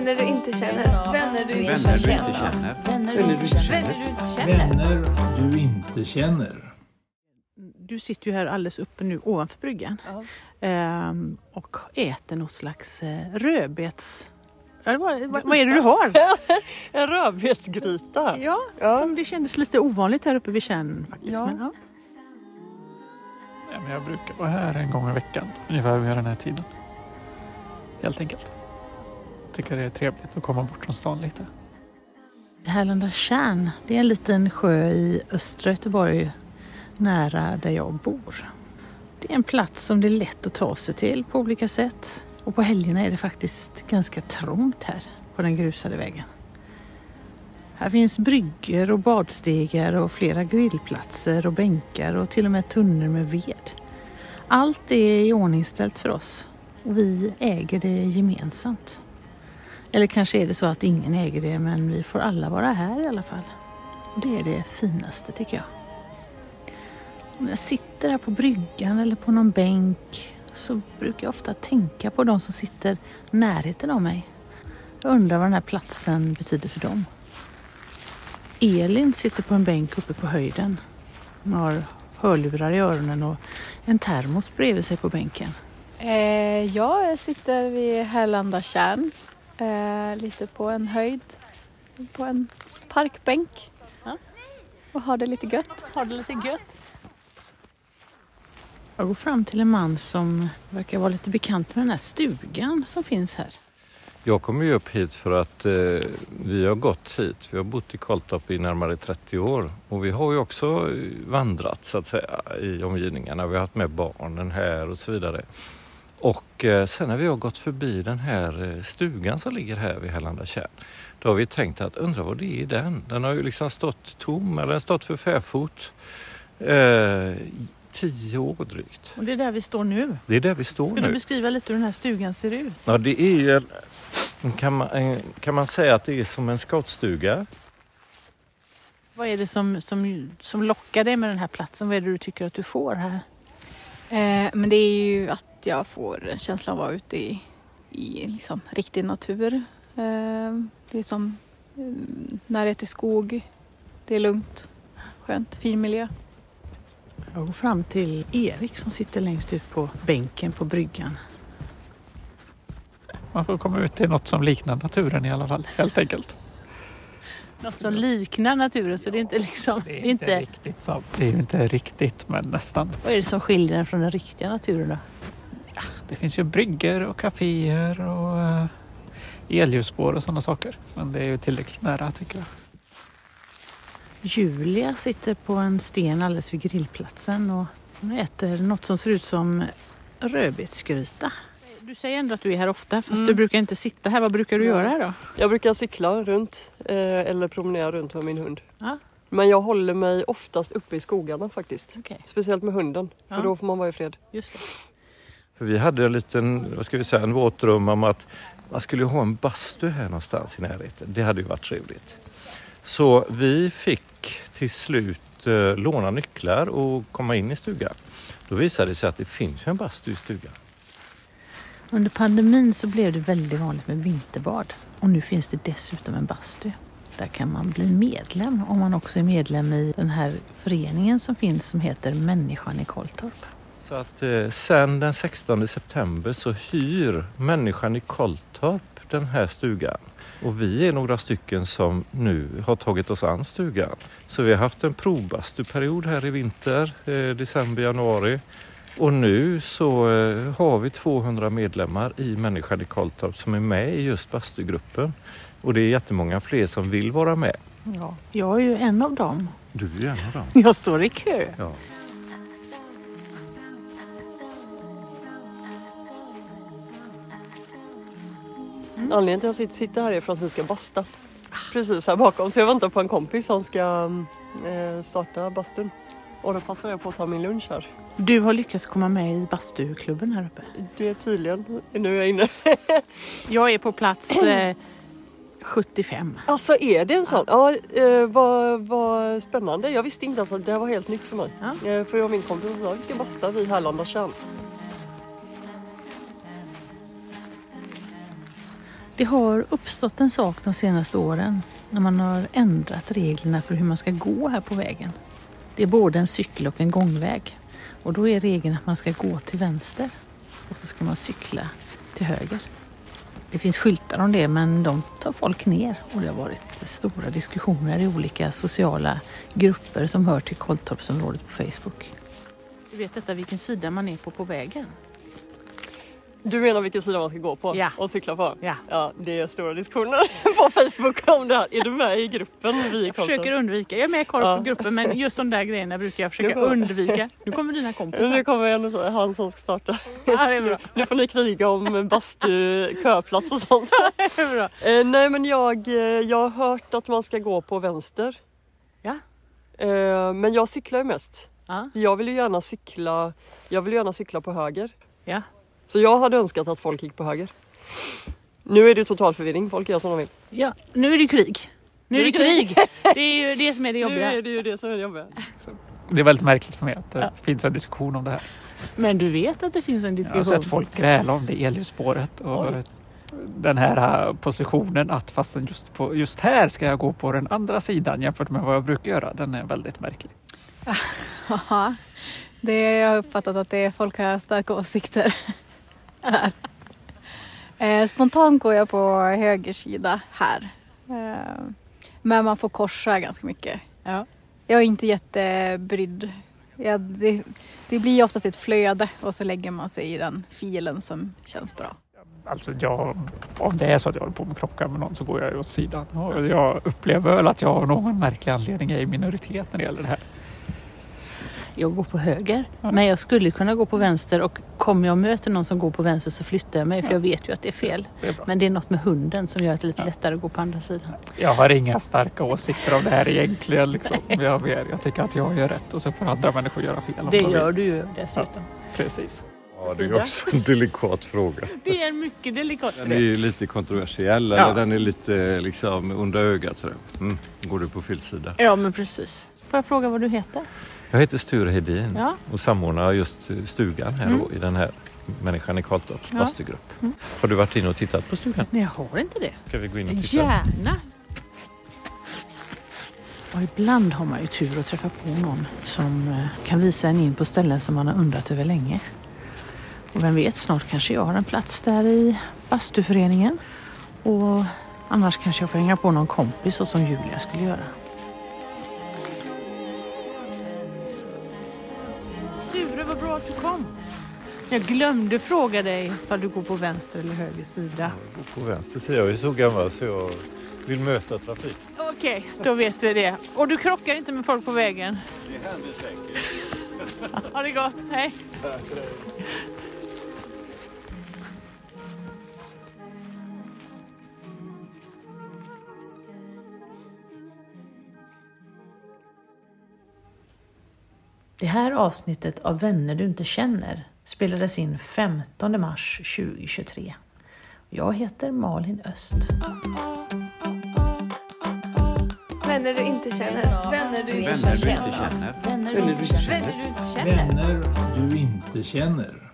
Vänner du inte känner. Vänner du inte känner. Vänner du inte känner. Vänner du inte känner. Du inte känner. Du sitter ju här alldeles uppe nu ovanför bryggan ehm, och äter något slags eh, rödbets... Ja, vad, vad, är det du har? En rödbetsgryta. Ja, Ja. Som det kändes lite ovanligt här uppe vid Tjärn faktiskt. Ja. Men, ja. Ja, men jag brukar vara här en gång i veckan, ungefär vid den här tiden. Helt enkelt. Tycker det är trevligt att komma bort från stan lite. Härlanda Tjärn, det är en liten sjö i östra Göteborg nära där jag bor. Det är en plats som det är lätt att ta sig till på olika sätt. Och på helgerna är det faktiskt ganska trångt här på den grusade vägen. Här finns bryggor och badstegar och flera grillplatser och bänkar och till och med tunnor med ved. Allt är iordningställt för oss och vi äger det gemensamt. Eller kanske är det så att ingen äger det men vi får alla vara här i alla fall. Och det är det finaste tycker jag. Om när jag sitter här på bryggan eller på någon bänk så brukar jag ofta tänka på de som sitter i närheten av mig. Jag undrar vad den här platsen betyder för dem. Elin sitter på en bänk uppe på höjden. Hon har hörlurar i öronen och en termos bredvid sig på bänken. Eh, jag sitter vid Härlanda Tjärn. Eh, lite på en höjd. På en parkbänk. Ja. Och har det lite gött. Har det lite gött? Jag går fram till en man som verkar vara lite bekant med den här stugan som finns här. Jag kom ju upp hit för att eh, vi har gått hit. Vi har bott i Karltorp i närmare 30 år och vi har ju också vandrat så att säga i omgivningarna. Vi har haft med barnen här och så vidare. Och eh, sen när vi har gått förbi den här eh, stugan som ligger här vid Härlanda tjärn, då har vi tänkt att undra vad det är i den. Den har ju liksom stått tom, eller den har stått för fäfot. Eh, tio år drygt. Och det är där vi står nu. Det är där vi står Ska nu. du beskriva lite hur den här stugan ser ut? Ja, det är ju kan man, kan man säga att det är som en scoutstuga. Vad är det som, som, som lockar dig med den här platsen? Vad är det du tycker att du får här? Eh, men det är ju att jag får en känsla av att vara ute i, i liksom riktig natur. Eh, det är som eh, närhet till skog. Det är lugnt, skönt, fin miljö. Jag går fram till Erik som sitter längst ut på bänken på bryggan. Man får komma ut till något som liknar naturen i alla fall, helt enkelt. Något som liknar naturen så det är inte liksom... Det är, Det är inte, inte, riktigt så. Det är ju inte riktigt, men nästan. vad är det som skiljer den från den riktiga naturen då? Det finns ju bryggor och kaféer och uh, elljusspår och sådana saker. Men det är ju tillräckligt nära tycker jag. Julia sitter på en sten alldeles vid grillplatsen och hon äter något som ser ut som rödbetsgryta. Du säger ändå att du är här ofta fast Mm. du brukar inte sitta här. Vad brukar du göra här då? Jag brukar cykla runt eh, eller promenera runt med min hund. Ja. Men jag håller mig oftast uppe i skogarna faktiskt. Okej, Speciellt med hunden, för Ja. då får man vara i fred. just det. För vi hade en liten, vad ska vi säga, en våt dröm om att man skulle ha en bastu här någonstans i närheten. Det hade ju varit trevligt. Så vi fick till slut eh, låna nycklar och komma in i stugan. Då visade det sig att det finns ju en bastu i stugan. Under pandemin så blev det väldigt vanligt med vinterbad och nu finns det dessutom en bastu. Där kan man bli medlem om man också är medlem i den här föreningen som finns som heter Människan i Kolltorp. Så att eh, sen den 16 september så hyr människan i Kolltorp den här stugan. Och vi är några stycken som nu har tagit oss an stugan. Så vi har haft en provbastuperiod här i vinter, eh, december, januari. Och nu så eh, har vi 200 medlemmar i Människan i Kolltorp som är med i just bastugruppen. Och det är jättemånga fler som vill vara med. Ja, jag är ju en av dem. Du är en av dem. Jag står i kö. Ja. Anledningen till att jag sitter- här är för att vi ska basta. Precis här bakom. Så jag väntar på en kompis som ska eh, starta bastun. Och då passar jag på att ta min lunch här. Du har lyckats komma med i bastuklubben här uppe. Det är tydligen, nu är jag inne. Jag är på plats eh, 75. Alltså är det en sån? Ja, eh, vad, vad spännande. Jag visste inte ens att det här var helt nytt för mig. Ja. Eh, för jag och min kompis sa vi ska basta vid Härlanda tjärn. Det har uppstått en sak de senaste åren när man har ändrat reglerna för hur man ska gå här på vägen. Det är både en cykel och en gångväg. Och då är regeln att man ska gå till vänster och så ska man cykla till höger. Det finns skyltar om det men de tar folk ner och det har varit stora diskussioner i olika sociala grupper som hör till Kolltorpsområdet på Facebook. Du vet detta vilken sida man är på på vägen? Du menar vilken sida man ska gå på Ja. och cykla på? Ja. Ja, det är stora diskussioner på Facebook om det här. Är du med i gruppen? Vi Jag försöker undvika. Jag är med i korp Ja. men just de där grejerna brukar jag försöka Nu undvika. Nu kommer dina Nu kompisar. kommer en han som ska starta. Ja, det är bra. Nu får ni kriga om bastu, köplats och sånt. Det är bra. Eh, nej men jag, eh, jag har hört att man ska gå på vänster. Ja. Eh, men jag cyklar ju mest. Ja. Jag vill ju gärna cykla, jag vill gärna cykla på höger. Ja. Så jag hade önskat att folk gick på höger. Nu är det total förvirring, folk gör som de vill. ja, nu är det krig. Nu är det krig. Det är ju det som är det Nu jobbiga. är det ju det som är det jobbiga. Det är väldigt märkligt för mig att det finns en diskussion om det här. Men du vet att det finns en Jag har diskussion. sett folk gräla om det elljusspåret och Oj. den här äh, positionen att fastän just, på, just här ska jag gå på den andra sidan jämfört med vad jag brukar göra. Den är väldigt märklig. Ja, det jag har uppfattat att det är folk har starka åsikter. Här. Eh, Spontant går jag på höger sida här. Eh, Men man får korsa ganska mycket. Ja. Jag är inte jättebrydd. Jag, det, det blir oftast ett flöde och så lägger man sig i den filen som känns bra. Alltså jag, om det är så att jag håller på med klockan med någon så går jag åt sidan. Och jag upplever väl att jag av någon märklig anledning är i minoritet när det gäller det här. Jag går på höger. Ja. Men jag skulle kunna gå på vänster och kommer jag möter någon som går på vänster så flyttar jag mig för Ja. jag vet ju att det är fel. Det är. Men det är något med hunden som gör att det är lite Ja. lättare att gå på andra sidan. Jag har inga starka åsikter om det här egentligen. Liksom. Jag, ber, jag tycker att jag gör rätt och så får andra människor göra fel. Det gör du ju dessutom. Precis. Ja, det är också en delikat fråga. Det är en mycket delikat Den är ju lite kontroversiell, Ja. eller den är lite liksom under ögat. Mm. Går du på fel sida? Ja men precis. Får jag fråga vad du heter? Jag heter Sture Hedin Ja. och samordnar just stugan här Mm. då, i den här Människan i Karltorps Ja. bastugrupp. Mm. Har du varit inne och tittat på stugan? Nej jag har inte det. Ska vi gå in och titta? Gärna! Och ibland har man ju tur att träffa på någon som eh, kan visa en in på ställen som man har undrat över länge. Och vem vet, snart kanske jag har en plats där i bastuföreningen. Och annars kanske jag får hänga på någon kompis så som Julia skulle göra. Sture, vad bra att du kom! Jag glömde fråga dig ifall du går på vänster eller höger sida. Jag går på vänster sida. Jag är så gammal så jag vill möta trafik. Okej, då vet vi det. Och du krockar inte med folk på vägen? Det händer säkert. Ha det gott, hej! Det här avsnittet av Vänner du inte känner spelades in 15 mars 2023. Jag heter Malin Öst. Vänner du inte känner. Vänner du inte Vänner du känner. inte känner. Vänner du inte känner. Vänner du inte känner. Vänner du inte känner.